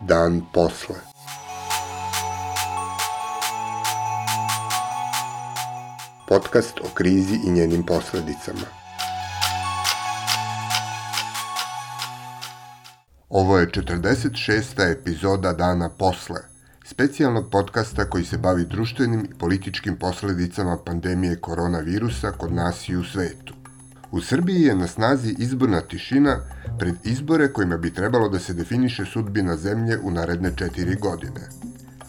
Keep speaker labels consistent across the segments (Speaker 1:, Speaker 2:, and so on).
Speaker 1: Dan posle. Podcast o krizi i njenim posledicama. Ovo je 46. epizoda Dana posle, specijalnog podcasta koji se bavi društvenim i političkim posledicama pandemije koronavirusa kod nas i u svetu. U Srbiji je na snazi izborna tišina pred izbore kojima bi trebalo da se definiše sudbina zemlje u naredne četiri godine.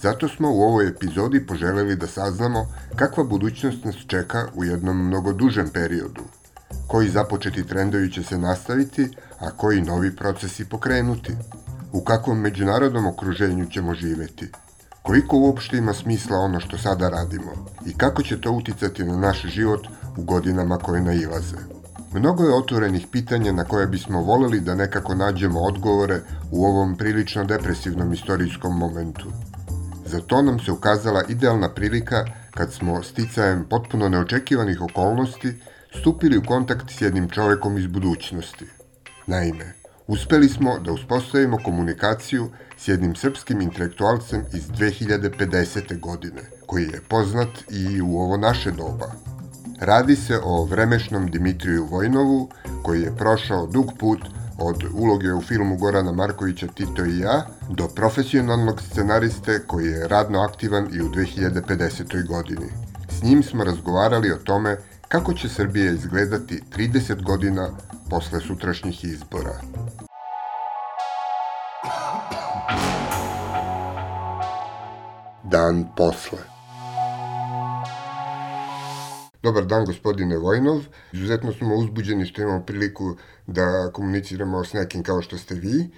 Speaker 1: Zato smo u ovoj epizodi poželeli da saznamo kakva budućnost nas čeka u jednom mnogo dužem periodu, koji započeti trendovi će se nastaviti, a koji novi procesi pokrenuti, u kakvom međunarodnom okruženju ćemo živeti, koliko uopšte ima smisla ono što sada radimo i kako će to uticati na naš život u godinama koje nailaze. Mnogo je otvorenih pitanja na koje bismo voleli da nekako nađemo odgovore u ovom prilično depresivnom istorijskom momentu. Za to nam se ukazala idealna prilika kad smo sticajem potpuno neočekivanih okolnosti stupili u kontakt s jednim čovekom iz budućnosti. Naime, uspeli smo da uspostavimo komunikaciju s jednim srpskim intelektualcem iz 2050. godine, koji je poznat i u ovo naše doba – Radi se o vremešnom Dimitriju Vojnovu, koji je prošao dug put od uloge u filmu Gorana Markovića Tito i ja, do profesionalnog scenariste koji je radno aktivan i u 2050. godini. S njim smo razgovarali o tome kako će Srbija izgledati 30 godina posle sutrašnjih izbora. Dan posle. Dobar dan, gospodine Vojnov. Izuzetno smo uzbuđeni što imamo priliku da komuniciramo s nekim kao što ste vi.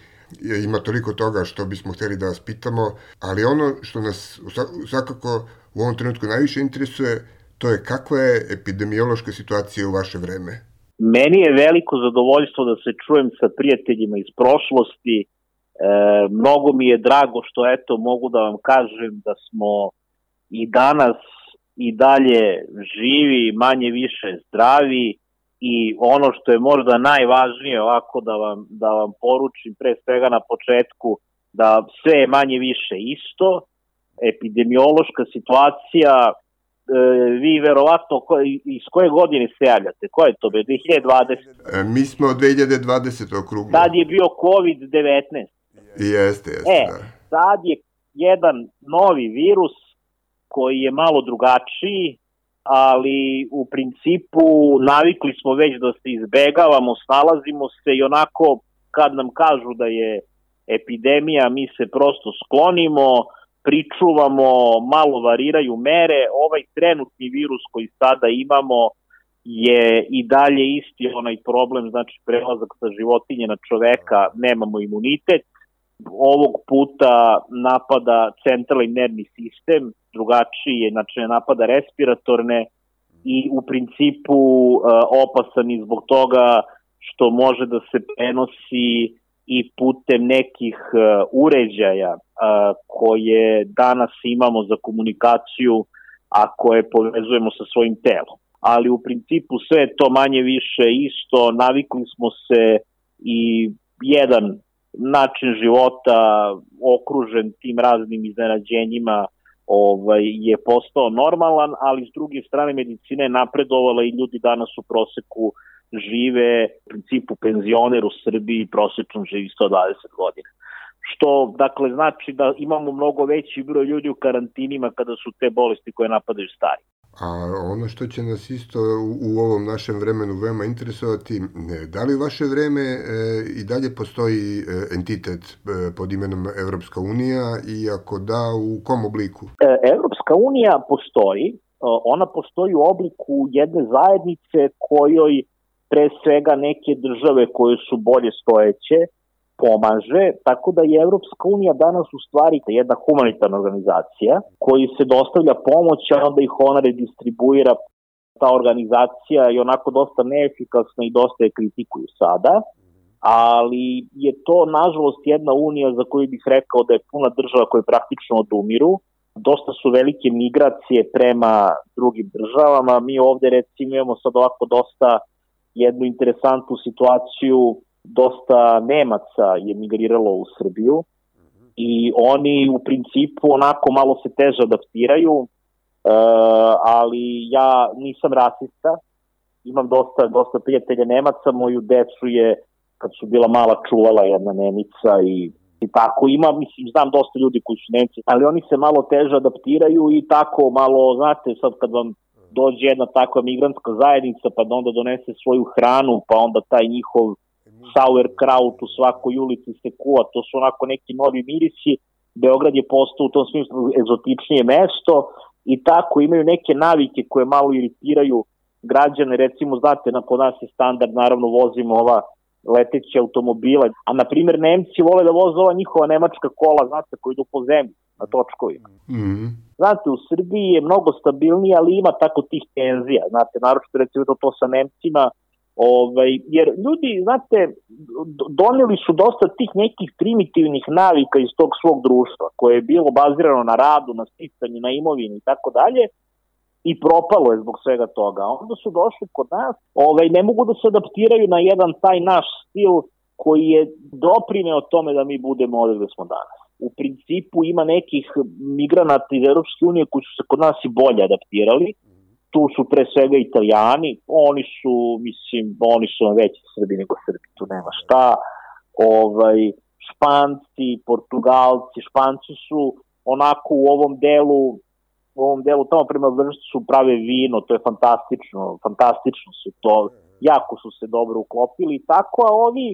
Speaker 1: Ima toliko toga što bismo hteli da vas pitamo, ali ono što nas svakako u ovom trenutku najviše interesuje, to je kakva je epidemiološka situacija u vaše vreme?
Speaker 2: Meni je veliko zadovoljstvo da se čujem sa prijateljima iz prošlosti. E, mnogo mi je drago što eto mogu da vam kažem da smo i danas i dalje živi, manje više zdravi i ono što je možda najvažnije ovako da vam, da vam poručim pre svega na početku da sve je manje više isto, epidemiološka situacija, vi verovatno ko, iz koje godine se javljate? Koje je to be? 2020?
Speaker 1: E, mi smo 2020. okruglo.
Speaker 2: Sad je bio COVID-19.
Speaker 1: Jeste, jeste.
Speaker 2: E, da. sad je jedan novi virus koji je malo drugačiji, ali u principu navikli smo već da se izbegavamo, snalazimo se i onako kad nam kažu da je epidemija, mi se prosto sklonimo, pričuvamo, malo variraju mere. Ovaj trenutni virus koji sada imamo je i dalje isti onaj problem, znači prelazak sa životinje na čoveka, nemamo imunitet, ovog puta napada centralni nervni sistem, drugačiji je, znači napada respiratorne i u principu uh, opasan i zbog toga što može da se prenosi i putem nekih uh, uređaja uh, koje danas imamo za komunikaciju, a koje povezujemo sa svojim telom. Ali u principu sve je to manje više isto, navikli smo se i jedan način života okružen tim raznim iznenađenjima ovaj, je postao normalan, ali s druge strane medicina je napredovala i ljudi danas u proseku žive, u principu penzioner u Srbiji prosečno živi 120 godina. Što, dakle, znači da imamo mnogo veći broj ljudi u karantinima kada su te bolesti koje napadaju stari.
Speaker 1: A ono što će nas isto u ovom našem vremenu veoma interesovati, da li vaše vreme e, i dalje postoji e, entitet e, pod imenom Evropska unija i ako da, u kom obliku?
Speaker 2: Evropska unija postoji, ona postoji u obliku jedne zajednice kojoj pre svega neke države koje su bolje stojeće, pomaže, tako da je Evropska unija danas u stvari jedna humanitarna organizacija koji se dostavlja pomoć, a onda ih ona redistribuira. Ta organizacija je onako dosta neefikasna i dosta je kritikuju sada, ali je to nažalost jedna unija za koju bih rekao da je puna država koje praktično odumiru, dosta su velike migracije prema drugim državama, mi ovde recimo imamo sad ovako dosta jednu interesantnu situaciju, dosta Nemaca je migriralo u Srbiju i oni u principu onako malo se teže adaptiraju, uh, ali ja nisam rasista, imam dosta, dosta prijatelja Nemaca, moju decu je kad su bila mala čuvala jedna Nemica i i tako. Ima, mislim, znam dosta ljudi koji su Nemci, ali oni se malo teže adaptiraju i tako malo, znate, sad kad vam dođe jedna takva migrantska zajednica, pa da onda donese svoju hranu, pa onda taj njihov sauerkraut u svakoj ulici se kuva, to su onako neki novi mirisi, Beograd je postao u tom smislu egzotičnije mesto i tako imaju neke navike koje malo iritiraju građane, recimo, znate, na kod nas je standard, naravno vozimo ova leteće automobile, a na primjer Nemci vole da voze ova njihova nemačka kola, znate, koji idu po zemlji na točkovima. Mm -hmm. Znate, u Srbiji je mnogo stabilnije, ali ima tako tih tenzija, znate, naročito recimo to, to sa Nemcima, ovaj, jer ljudi, znate, doneli su dosta tih nekih primitivnih navika iz tog svog društva, koje je bilo bazirano na radu, na sticanju, na imovini i tako dalje, i propalo je zbog svega toga. Onda su došli kod nas, ovaj, ne mogu da se adaptiraju na jedan taj naš stil koji je doprineo tome da mi budemo ovde gde smo danas. U principu ima nekih migranata iz Europske unije koji su se kod nas i bolje adaptirali. Tu su pre svega italijani, oni su, mislim, oni su veći Srbi nego Srbi, tu nema šta. Ovaj, Španci, Portugalci, Španci su onako u ovom delu u ovom delu tamo prema vršcu prave vino, to je fantastično, fantastično su to, jako su se dobro uklopili tako, a ovi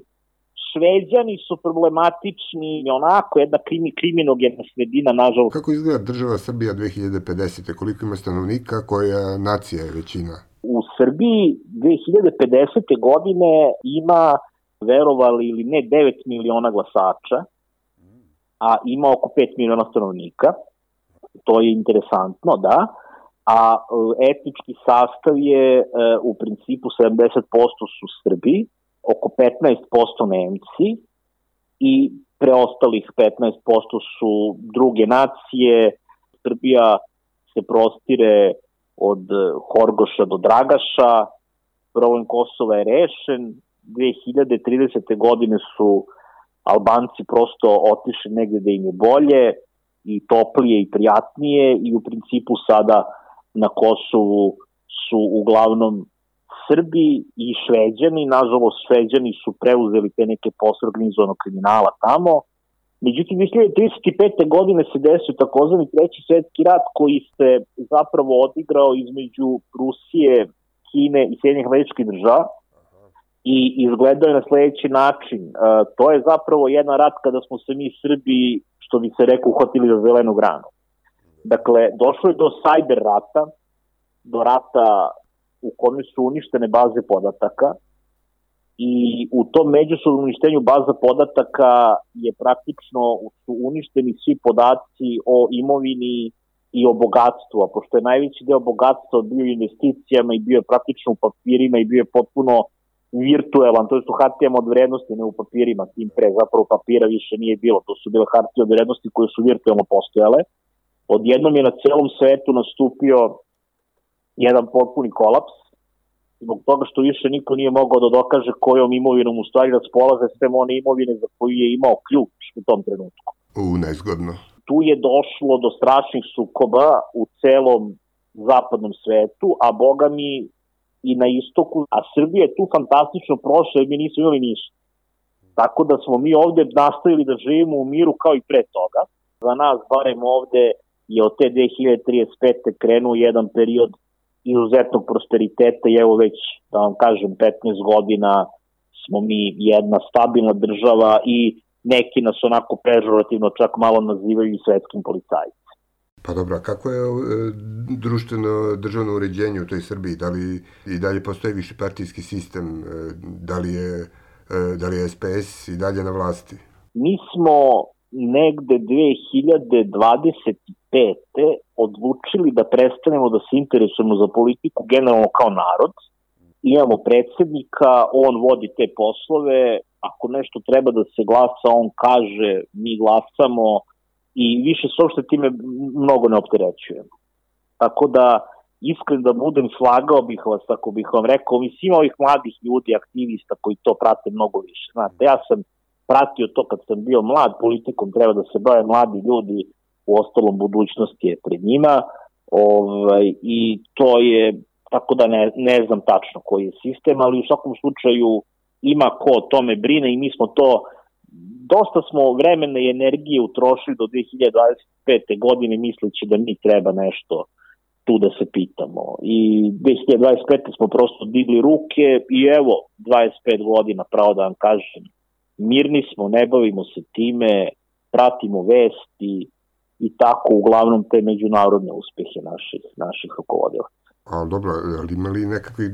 Speaker 2: šveđani su problematični, onako jedna krimi, kriminogena sredina, nažalost.
Speaker 1: Kako izgleda država Srbija 2050. Koliko ima stanovnika, koja nacija je većina?
Speaker 2: U Srbiji 2050. godine ima, verovali ili ne, 9 miliona glasača, a ima oko 5 miliona stanovnika to je interesantno, da, a e, etnički sastav je e, u principu 70% su Srbi, oko 15% Nemci i preostalih 15% su druge nacije. Srbija se prostire od Horgoša do Dragaša, problem Kosova je rešen, 2030. godine su Albanci prosto otišli negde da im je bolje, i toplije i prijatnije i u principu sada na Kosovu su uglavnom Srbi i Šveđani, nažalost Šveđani su preuzeli te neke posle kriminala tamo. Međutim, 2035. godine se desio takozvani treći svetski rat koji se zapravo odigrao između Rusije, Kine i Sjedinjih američkih država i izgledao je na sledeći način. Uh, to je zapravo jedan rat kada smo se mi Srbi što bi se rekao, uhvatili za zelenu granu. Dakle, došlo je do cyber rata, do rata u kome su uništene baze podataka i u tom međusobnom uništenju baza podataka je praktično su uništeni svi podaci o imovini i o bogatstvu, a pošto je najveći deo bogatstva bio investicijama i bio je praktično u papirima i bio je potpuno virtuelan, to je su hartijama od vrednosti, ne u papirima, tim pre, zapravo papira više nije bilo, to su bile hartije od vrednosti koje su virtuelno postojale. Odjednom je na celom svetu nastupio jedan potpuni kolaps, zbog toga što više niko nije mogao da dokaže kojom imovinom u stvari raspolaze sve one imovine za koju je imao ključ u tom trenutku.
Speaker 1: U, nezgodno.
Speaker 2: Tu je došlo do strašnih sukoba u celom zapadnom svetu, a boga mi i na istoku, a Srbija je tu fantastično prošla jer mi nismo imali ništa. Tako da smo mi ovde nastavili da živimo u miru kao i pre toga. Za nas, barem ovde, je od te 2035. krenuo jedan period izuzetnog prosperiteta i evo već, da vam kažem, 15 godina smo mi jedna stabilna država i neki nas onako pežorativno čak malo nazivaju i svetskim policajcima.
Speaker 1: Pa dobro, kako je e, društveno državno uređenje u toj Srbiji? Da li i dalje postoji više partijski sistem? E, da li je, e, da li je SPS i dalje na vlasti?
Speaker 2: Mi smo negde 2025. odlučili da prestanemo da se interesujemo za politiku generalno kao narod. Imamo predsednika, on vodi te poslove, ako nešto treba da se glasa, on kaže, mi glasamo, i više se uopšte time mnogo ne opterećujemo. Tako da iskren da budem, slagao bih vas, ako bih vam rekao, mislim ovih mladih ljudi, aktivista koji to prate mnogo više. Znate, ja sam pratio to kad sam bio mlad, politikom treba da se bave mladi ljudi, u ostalom budućnost je pred njima, ovaj, i to je, tako da ne, ne znam tačno koji je sistem, ali u svakom slučaju ima ko o tome brine i mi smo to dosta smo vremena i energije utrošili do 2025. godine misleći da mi treba nešto tu da se pitamo. I 2025. smo prosto digli ruke i evo, 25 godina, pravo da vam kažem, mirni smo, ne bavimo se time, pratimo vesti i tako uglavnom te međunarodne uspehe naših, naših rukovodila.
Speaker 1: A dobro, ali ima li nekakvi,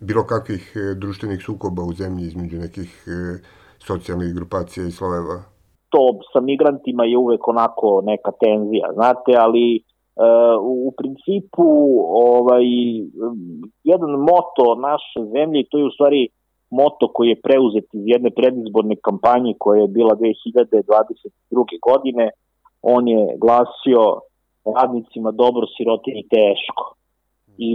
Speaker 1: bilo kakvih e, društvenih sukoba u zemlji između nekih e, socijalnih grupacija i slojeva?
Speaker 2: To sa migrantima je uvek onako neka tenzija, znate, ali e, u principu ovaj, jedan moto naše zemlje, to je u stvari moto koji je preuzet iz jedne predizborne kampanje koja je bila 2022. godine, on je glasio radnicima dobro, sirotini teško. I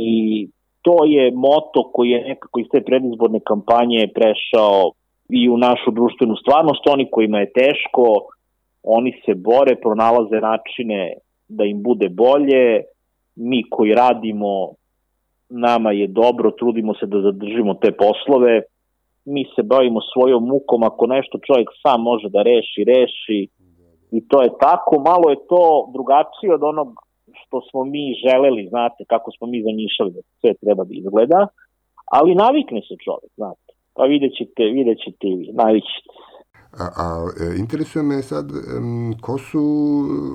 Speaker 2: to je moto koji je nekako iz te predizborne kampanje prešao i u našu društvenu stvarnost, oni kojima je teško, oni se bore, pronalaze načine da im bude bolje, mi koji radimo, nama je dobro, trudimo se da zadržimo te poslove, mi se bavimo svojom mukom, ako nešto čovjek sam može da reši, reši, i to je tako, malo je to drugačije od onog što smo mi želeli, znate, kako smo mi zamišljali da sve treba da izgleda, ali navikne se čovjek, znate. Pa vidjet ćete, vidjet ćete i vi.
Speaker 1: A, a e, interesuje me sad ko, su,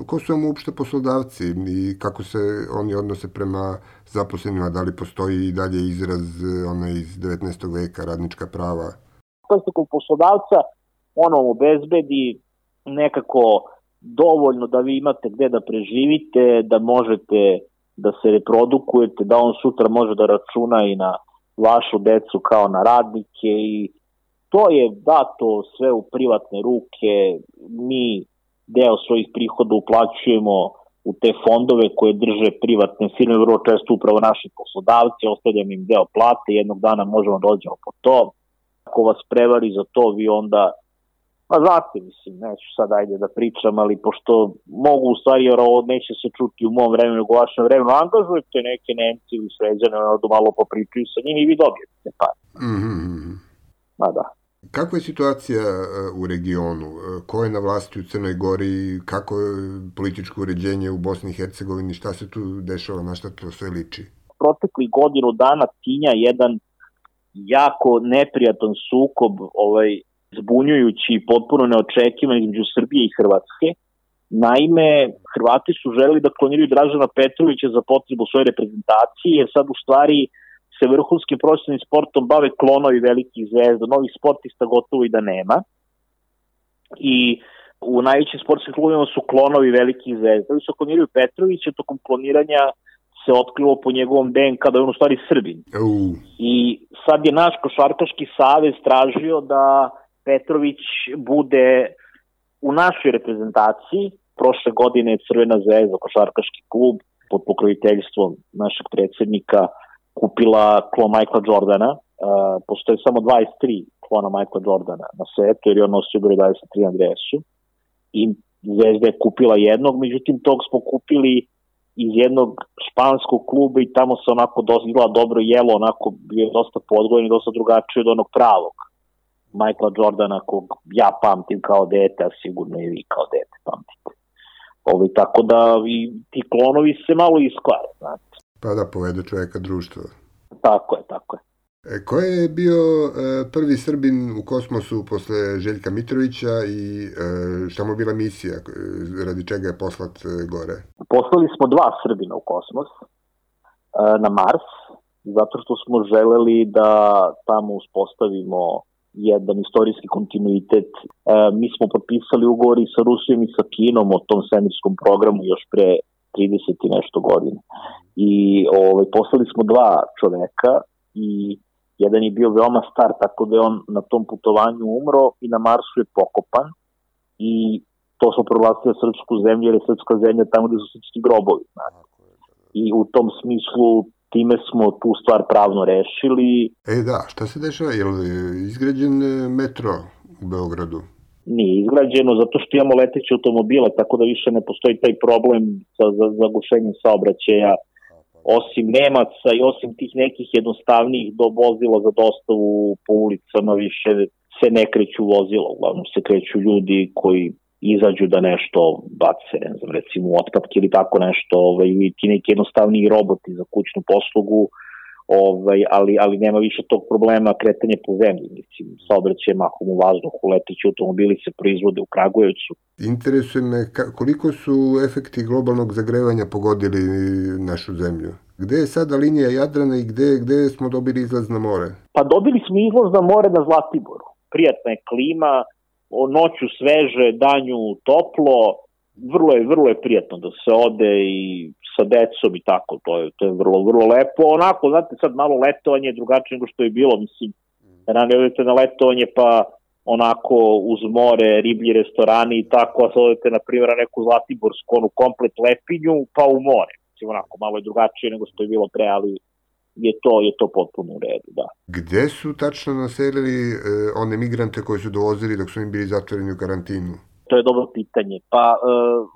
Speaker 1: ko su vam uopšte poslodavci i kako se oni odnose prema zaposlenima, da li postoji i dalje izraz onaj iz 19. veka, radnička prava?
Speaker 2: To kod poslodavca, ono obezbedi nekako dovoljno da vi imate gde da preživite, da možete da se reprodukujete, da on sutra može da računa i na vašu decu kao na radnike i to je dato sve u privatne ruke, mi deo svojih prihoda uplaćujemo u te fondove koje drže privatne firme, vrlo često upravo naši poslodavci, ostavljamo im deo plate, jednog dana možemo da dođemo po to. Ako vas prevari za to, vi onda Pa znate, mislim, neću sad ajde da pričam, ali pošto mogu u stvari, jer ovo neće se čuti u mom vremenu, u vašem vremenu, angažujete neke Nemci ili Sređane, ono malo popričaju sa njim i vi dobijete te pare.
Speaker 1: Mm -hmm.
Speaker 2: Ma da.
Speaker 1: Kakva je situacija e, u regionu? E, ko je na vlasti u Crnoj Gori? Kako je političko uređenje u Bosni i Hercegovini? Šta se tu dešava? Na šta to sve liči?
Speaker 2: Protekli godinu dana tinja jedan jako neprijatan sukob ovaj, zbunjujući i potpuno neočekivan između Srbije i Hrvatske. Naime, Hrvati su želeli da kloniraju Dražana Petrovića za potrebu svoje reprezentacije, jer sad u stvari se vrhunskim profesionalnim sportom bave klonovi velikih zvezda, novih sportista gotovo i da nema. I u najvećim sportskim klubima su klonovi velikih zvezda. Oni su kloniraju Petrovića, tokom kloniranja se otkrilo po njegovom DNK da je on u stvari Srbin.
Speaker 1: Uh.
Speaker 2: I sad je naš košarkaški savez tražio da Petrović bude u našoj reprezentaciji. Prošle godine je Crvena zvezda, košarkaški klub, pod pokroviteljstvom našeg predsednika, kupila klon Michaela Jordana. Uh, postoje samo 23 klona Michaela Jordana na svetu, jer je on nosio broj 23 na dresu. I Zvezda je kupila jednog, međutim tog smo kupili iz jednog španskog kluba i tamo se onako dosta dobro jelo, onako je dosta podgojen i dosta drugačije od onog pravog. Michaela Jordana kog ja pamtim kao dete, a sigurno i vi kao dete pamtite. Ovi, tako da i ti klonovi se malo iskvare, znate.
Speaker 1: Pa da, povede čoveka društvo.
Speaker 2: Tako je, tako je.
Speaker 1: E, ko je bio e, prvi Srbin u kosmosu posle Željka Mitrovića i e, šta mu bila misija, e, radi čega je poslat e, gore?
Speaker 2: Poslali smo dva Srbina u kosmos, e, na Mars, zato što smo želeli da tamo uspostavimo jedan istorijski kontinuitet. E, mi smo potpisali ugovori sa Rusijom i sa Kinom o tom svemirskom programu još pre 30 i nešto godina. I ovaj, poslali smo dva čoveka i jedan je bio veoma star, tako da je on na tom putovanju umro i na Marsu je pokopan i to smo proglasili srpsku zemlju, jer je srpska zemlja tamo gde su srpski grobovi. Znači. I i u tom smislu time smo tu stvar pravno rešili.
Speaker 1: E da, šta se dešava? Je li izgrađen e, metro u Beogradu?
Speaker 2: Nije izgrađeno zato što imamo leteće automobile, tako da više ne postoji taj problem sa zagušenjem saobraćaja osim Nemaca i osim tih nekih jednostavnijih do vozila za dostavu po ulicama više se ne kreću vozila, uglavnom se kreću ljudi koji izađu da nešto bace, ne znam, recimo otpadke ili tako nešto, ovaj, ili ti neki jednostavniji roboti za kućnu poslugu, ovaj, ali, ali nema više tog problema kretanje po zemlji, mislim, saobraćaj mahom u vazduhu, leteći automobili se proizvode u Kragujevcu.
Speaker 1: Interesuje me koliko su efekti globalnog zagrevanja pogodili našu zemlju? Gde je sada linija Jadrana i gde, gde smo dobili izlaz na more?
Speaker 2: Pa dobili smo izlaz na more na Zlatiboru. Prijatna je klima, noću sveže, danju toplo, vrlo je, vrlo je prijatno da se ode i sa decom i tako, to je, to je vrlo, vrlo lepo. Onako, znate, sad malo letovanje je drugačije nego što je bilo, mislim, ranije odete na letovanje pa onako uz more, riblji restorani i tako, a sad odete, na primjer, na neku Zlatiborsku, onu komplet lepinju, pa u more. Mislim, onako, malo je drugačije nego što je bilo pre, ali je to, je to potpuno u redu, da.
Speaker 1: Gde su tačno naselili e, one migrante koji su dovozili dok su im bili zatvoreni u karantinu?
Speaker 2: To je dobro pitanje. Pa, uh,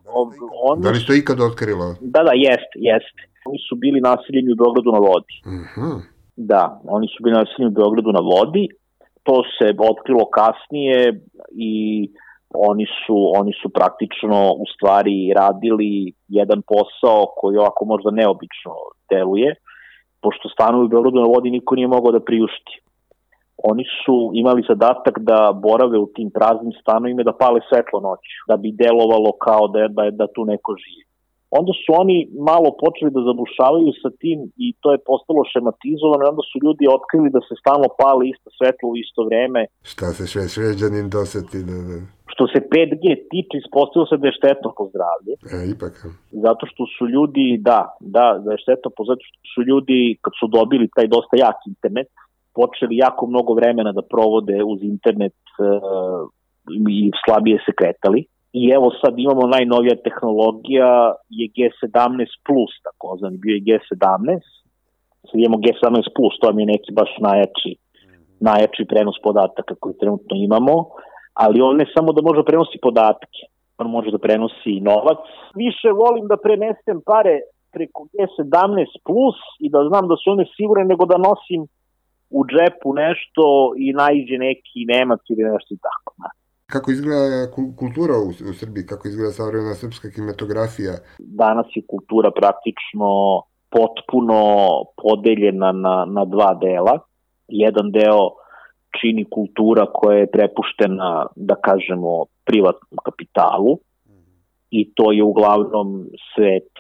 Speaker 1: oni... Da li ste ikad otkrilo?
Speaker 2: Da, da, jest, jest. Oni su bili nasiljeni u Beogradu na vodi. Uh mhm. -huh. Da, oni su bili nasiljeni u Beogradu na vodi. To se otkrilo kasnije i oni su, oni su praktično u stvari radili jedan posao koji ovako možda neobično deluje, pošto stanuju u Beogradu na vodi niko nije mogao da priušti oni su imali zadatak da borave u tim praznim stanovima da pale svetlo noću, da bi delovalo kao da, da, da tu neko živi. Onda su oni malo počeli da zabušavaju sa tim i to je postalo šematizovano i onda su ljudi otkrili da se stalno pale isto svetlo u isto vreme.
Speaker 1: Šta se sve šveđanin doseti da... da...
Speaker 2: Što se 5G tiče, ispostavilo se da je štetno po zdravlje.
Speaker 1: E, ipak.
Speaker 2: Zato što su ljudi, da, da, da je štetno po zato što su ljudi, kad su dobili taj dosta jak internet, počeli jako mnogo vremena da provode uz internet uh, i slabije se kretali. I evo sad imamo najnovija tehnologija je G17+, tako znam, bio je G17, sad imamo G17+, to je neki baš najjači, najjači prenos podataka koji trenutno imamo, ali on ne samo da može da prenosi podatke, on može da prenosi i novac. Više volim da prenesem pare preko G17 plus i da znam da su one sigurne nego da nosim u džepu nešto i najđe neki Nemac ili nešto i tako. Ne.
Speaker 1: Kako izgleda kultura u, u Srbiji, kako izgleda savremena srpska kinematografija?
Speaker 2: Danas je kultura praktično potpuno podeljena na, na dva dela. Jedan deo čini kultura koja je prepuštena, da kažemo, privatnom kapitalu i to je uglavnom svet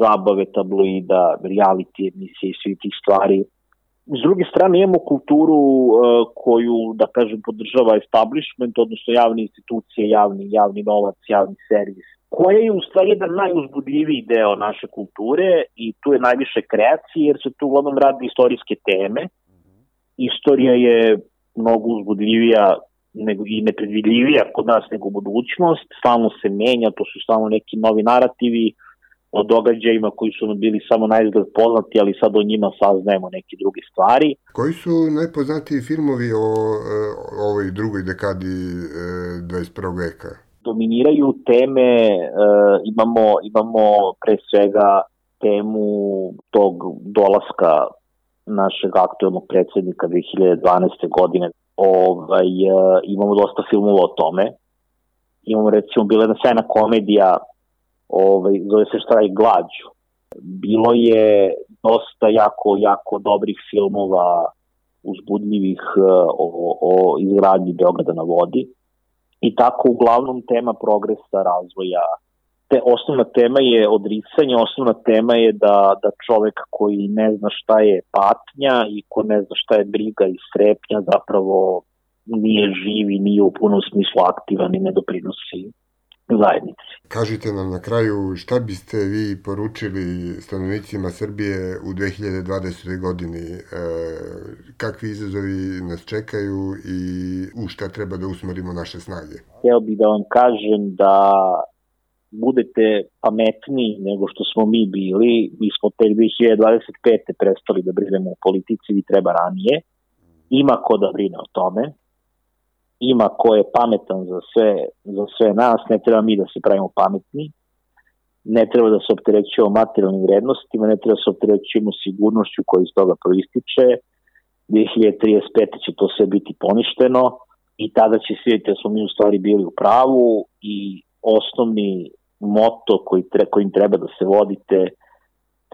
Speaker 2: zabave, tabloida, reality emisije i svih tih stvari S druge strane imamo kulturu uh, koju, da kažem, podržava establishment, odnosno javne institucije, javni, javni novac, javni servis, koja je u stvari jedan najuzbudljiviji deo naše kulture i tu je najviše kreacije jer se tu uglavnom radi istorijske teme. Istorija je mnogo uzbudljivija nego i nepredvidljivija kod nas nego budućnost, stalno se menja, to su stalno neki novi narativi, o događajima koji su nam bili samo najzgled poznati, ali sad o njima saznajemo neke druge stvari.
Speaker 1: Koji su najpoznatiji filmovi o, o ovoj drugoj dekadi e, 21. veka?
Speaker 2: Dominiraju teme, e, imamo, imamo pre svega temu tog dolaska našeg aktualnog predsednika 2012. godine. Ovaj, e, imamo dosta filmova o tome. Imamo recimo bila jedna sjajna komedija ovaj, zove se Štrajk glađu. Bilo je dosta jako, jako dobrih filmova uzbudljivih eh, o, o izgradnji Beograda na vodi i tako uglavnom tema progresa, razvoja, te osnovna tema je odricanje, osnovna tema je da, da čovek koji ne zna šta je patnja i ko ne zna šta je briga i strepnja zapravo nije živ i nije u punom smislu aktivan i ne doprinosi zajednici.
Speaker 1: Kažite nam na kraju šta biste vi poručili stanovnicima Srbije u 2020. godini, e, kakvi izazovi nas čekaju i u šta treba da usmerimo naše snage?
Speaker 2: Htio bih da vam kažem da budete pametniji nego što smo mi bili, mi smo te 2025. prestali da brinemo o politici, vi treba ranije, ima ko da brine o tome, ima ko je pametan za sve, za sve nas, ne treba mi da se pravimo pametni, ne treba da se opterećujemo materijalnim vrednostima, ne treba da se opterećujemo sigurnošću koja iz toga proističe, 2035. će to sve biti poništeno i tada će se da smo mi u stvari bili u pravu i osnovni moto koji tre, kojim treba da se vodite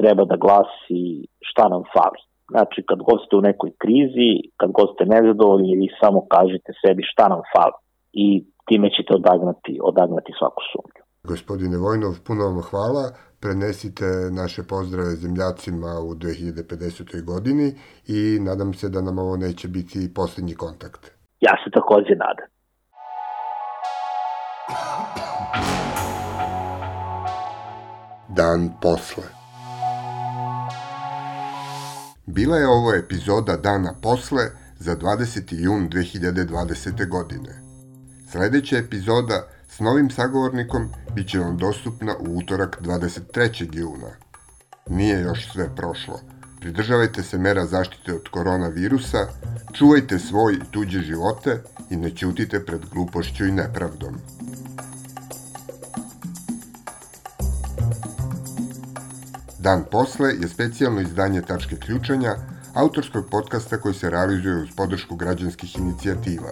Speaker 2: treba da glasi šta nam fali. Znači, kad god ste u nekoj krizi, kad god ste nezadovoljni, vi samo kažete sebi šta nam fali i time ćete odagnati, odagnati svaku sumnju.
Speaker 1: Gospodine Vojnov, puno vam hvala. Prenesite naše pozdrave zemljacima u 2050. godini i nadam se da nam ovo neće biti poslednji kontakt.
Speaker 2: Ja se takođe nadam.
Speaker 1: Dan posle. Bila je ovo epizoda Dana posle za 20. jun 2020. godine. Sledeća epizoda s novim sagovornikom bit će vam dostupna u utorak 23. juna. Nije još sve prošlo. Pridržavajte se mera zaštite od koronavirusa, čuvajte svoj i tuđe živote i ne ćutite pred glupošću i nepravdom. Dan posle je specijalno izdanje Tačke ključanja, autorskog podcasta koji se realizuje uz podršku građanskih inicijativa.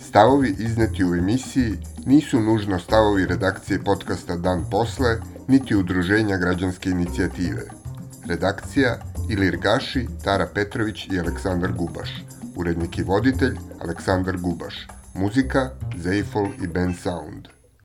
Speaker 1: Stavovi izneti u emisiji nisu nužno stavovi redakcije podcasta Dan posle, niti udruženja građanske inicijative. Redakcija Ilir Gaši, Tara Petrović i Aleksandar Gubaš. Urednik i voditelj Aleksandar Gubaš. Muzika Zeifol i Ben Sound.